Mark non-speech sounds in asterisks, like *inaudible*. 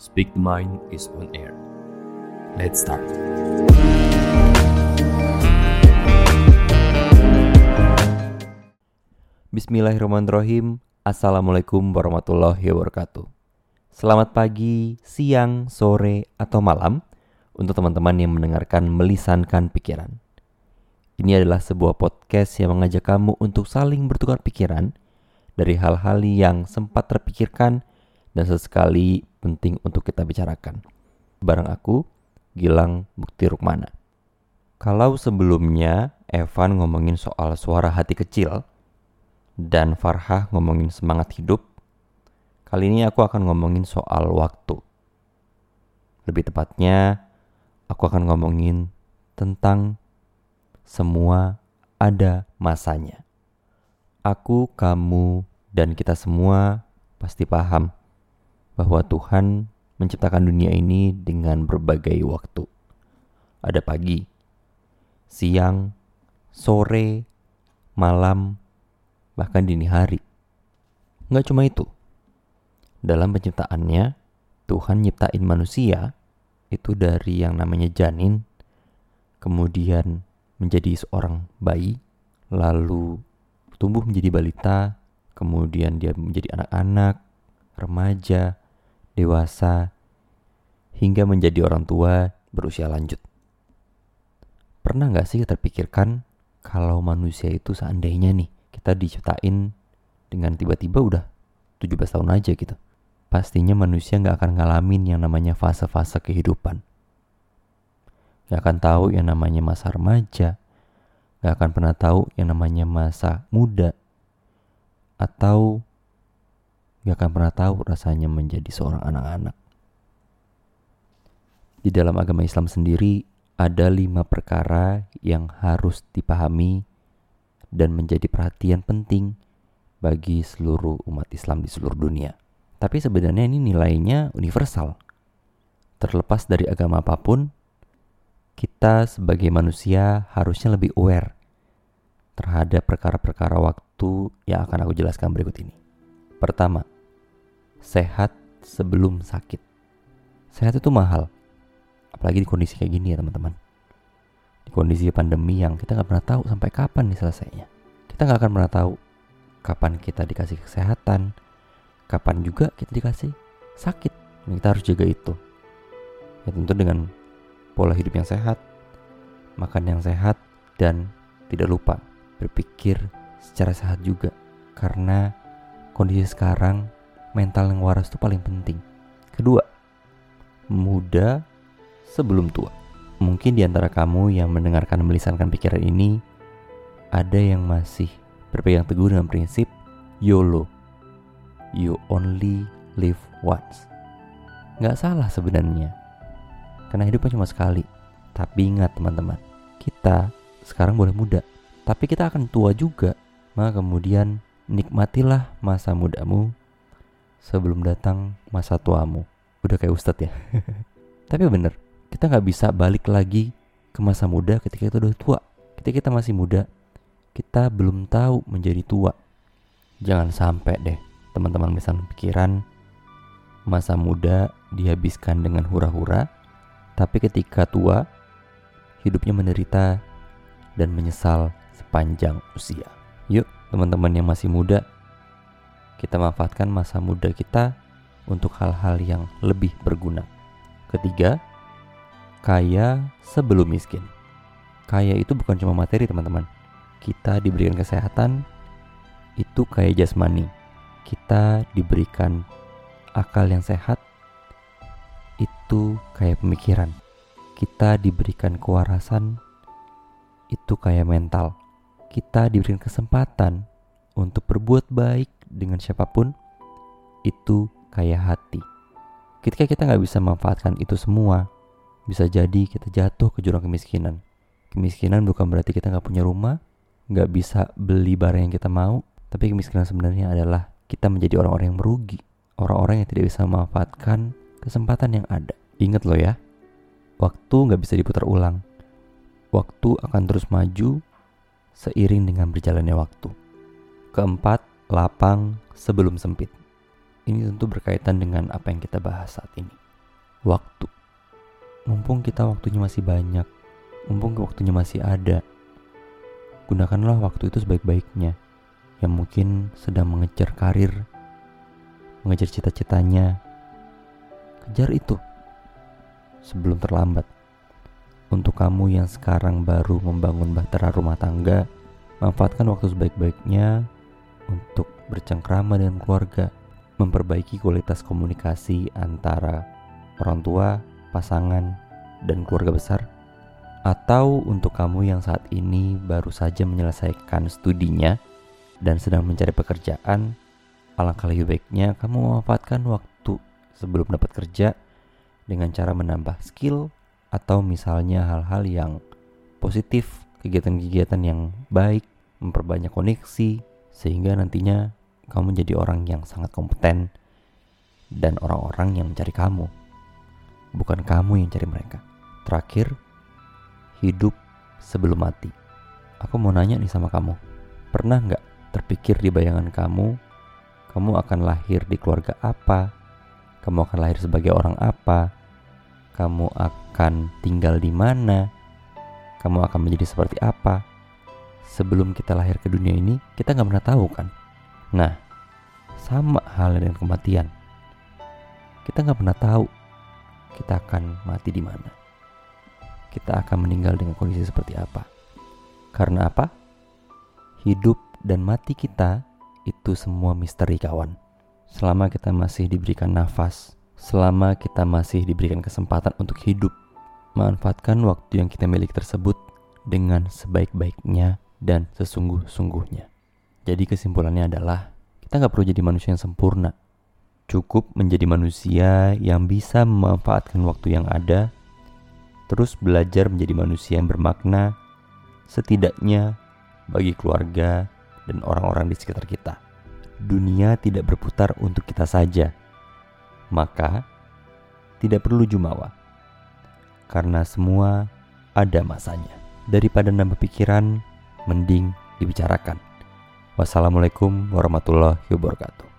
Speak the Mind is on air. Let's start. Bismillahirrahmanirrahim. Assalamualaikum warahmatullahi wabarakatuh. Selamat pagi, siang, sore, atau malam untuk teman-teman yang mendengarkan melisankan pikiran. Ini adalah sebuah podcast yang mengajak kamu untuk saling bertukar pikiran dari hal-hal yang sempat terpikirkan dan sesekali penting untuk kita bicarakan. Barang aku, Gilang Bukti Rukmana. Kalau sebelumnya Evan ngomongin soal suara hati kecil dan Farhah ngomongin semangat hidup, kali ini aku akan ngomongin soal waktu. Lebih tepatnya, aku akan ngomongin tentang semua ada masanya. Aku, kamu, dan kita semua pasti paham bahwa Tuhan menciptakan dunia ini dengan berbagai waktu. Ada pagi, siang, sore, malam, bahkan dini hari. Nggak cuma itu. Dalam penciptaannya, Tuhan nyiptain manusia itu dari yang namanya janin, kemudian menjadi seorang bayi, lalu tumbuh menjadi balita, kemudian dia menjadi anak-anak, remaja, dewasa, hingga menjadi orang tua berusia lanjut. Pernah nggak sih terpikirkan kalau manusia itu seandainya nih kita diciptain dengan tiba-tiba udah 17 tahun aja gitu. Pastinya manusia nggak akan ngalamin yang namanya fase-fase kehidupan. Gak akan tahu yang namanya masa remaja, gak akan pernah tahu yang namanya masa muda, atau gak akan pernah tahu rasanya menjadi seorang anak-anak. Di dalam agama Islam sendiri ada lima perkara yang harus dipahami dan menjadi perhatian penting bagi seluruh umat Islam di seluruh dunia. Tapi sebenarnya ini nilainya universal. Terlepas dari agama apa pun, kita sebagai manusia harusnya lebih aware terhadap perkara-perkara waktu yang akan aku jelaskan berikut ini. Pertama, sehat sebelum sakit. Sehat itu mahal, apalagi di kondisi kayak gini ya teman-teman. Di kondisi pandemi yang kita nggak pernah tahu sampai kapan nih selesainya. Kita nggak akan pernah tahu kapan kita dikasih kesehatan, kapan juga kita dikasih sakit. Dan kita harus jaga itu. Ya tentu dengan pola hidup yang sehat, makan yang sehat, dan tidak lupa berpikir secara sehat juga. Karena kondisi sekarang mental yang waras itu paling penting. Kedua, muda sebelum tua. Mungkin di antara kamu yang mendengarkan melisankan pikiran ini ada yang masih berpegang teguh dengan prinsip YOLO. You only live once. Nggak salah sebenarnya. Karena hidupnya cuma sekali. Tapi ingat teman-teman, kita sekarang boleh muda. Tapi kita akan tua juga. Maka kemudian nikmatilah masa mudamu sebelum datang masa tuamu. Udah kayak ustadz ya. *laughs* Tapi bener, kita nggak bisa balik lagi ke masa muda ketika kita udah tua. Ketika kita masih muda, kita belum tahu menjadi tua. Jangan sampai deh teman-teman misalnya pikiran masa muda dihabiskan dengan hura-hura, tapi ketika tua, hidupnya menderita dan menyesal sepanjang usia. Yuk teman-teman yang masih muda, kita manfaatkan masa muda kita untuk hal-hal yang lebih berguna. Ketiga, kaya sebelum miskin. Kaya itu bukan cuma materi, teman-teman. Kita diberikan kesehatan, itu kaya jasmani. Kita diberikan akal yang sehat, itu kaya pemikiran. Kita diberikan kewarasan, itu kaya mental. Kita diberikan kesempatan untuk berbuat baik dengan siapa pun, itu kaya hati. Ketika kita nggak bisa memanfaatkan itu semua, bisa jadi kita jatuh ke jurang kemiskinan. Kemiskinan bukan berarti kita nggak punya rumah, nggak bisa beli barang yang kita mau, tapi kemiskinan sebenarnya adalah kita menjadi orang-orang yang merugi, orang-orang yang tidak bisa memanfaatkan kesempatan yang ada. Ingat loh ya, waktu nggak bisa diputar ulang. Waktu akan terus maju seiring dengan berjalannya waktu. Keempat, lapang sebelum sempit. Ini tentu berkaitan dengan apa yang kita bahas saat ini. waktu. Mumpung kita waktunya masih banyak, mumpung waktunya masih ada, gunakanlah waktu itu sebaik-baiknya. Yang mungkin sedang mengejar karir, mengejar cita-citanya, kejar itu sebelum terlambat. Untuk kamu yang sekarang baru membangun bahtera rumah tangga, manfaatkan waktu sebaik-baiknya untuk bercengkrama dengan keluarga, memperbaiki kualitas komunikasi antara orang tua, pasangan, dan keluarga besar. Atau untuk kamu yang saat ini baru saja menyelesaikan studinya dan sedang mencari pekerjaan, alangkah lebih baiknya kamu memanfaatkan waktu sebelum dapat kerja dengan cara menambah skill atau misalnya hal-hal yang positif, kegiatan-kegiatan yang baik, memperbanyak koneksi, sehingga nantinya kamu menjadi orang yang sangat kompeten dan orang-orang yang mencari kamu, bukan kamu yang cari mereka. Terakhir, hidup sebelum mati. Aku mau nanya nih sama kamu, pernah nggak terpikir di bayangan kamu, kamu akan lahir di keluarga apa, kamu akan lahir sebagai orang apa, kamu akan tinggal di mana, kamu akan menjadi seperti apa. Sebelum kita lahir ke dunia ini, kita nggak pernah tahu kan. Nah, sama halnya dengan kematian. Kita nggak pernah tahu kita akan mati di mana. Kita akan meninggal dengan kondisi seperti apa. Karena apa? Hidup dan mati kita itu semua misteri kawan. Selama kita masih diberikan nafas, selama kita masih diberikan kesempatan untuk hidup, manfaatkan waktu yang kita miliki tersebut dengan sebaik-baiknya dan sesungguh-sungguhnya. Jadi kesimpulannya adalah kita nggak perlu jadi manusia yang sempurna. Cukup menjadi manusia yang bisa memanfaatkan waktu yang ada, terus belajar menjadi manusia yang bermakna, setidaknya bagi keluarga dan orang-orang di sekitar kita. Dunia tidak berputar untuk kita saja, maka tidak perlu jumawa, karena semua ada masanya. Daripada nambah pikiran, mending dibicarakan. Wassalamualaikum warahmatullahi wabarakatuh.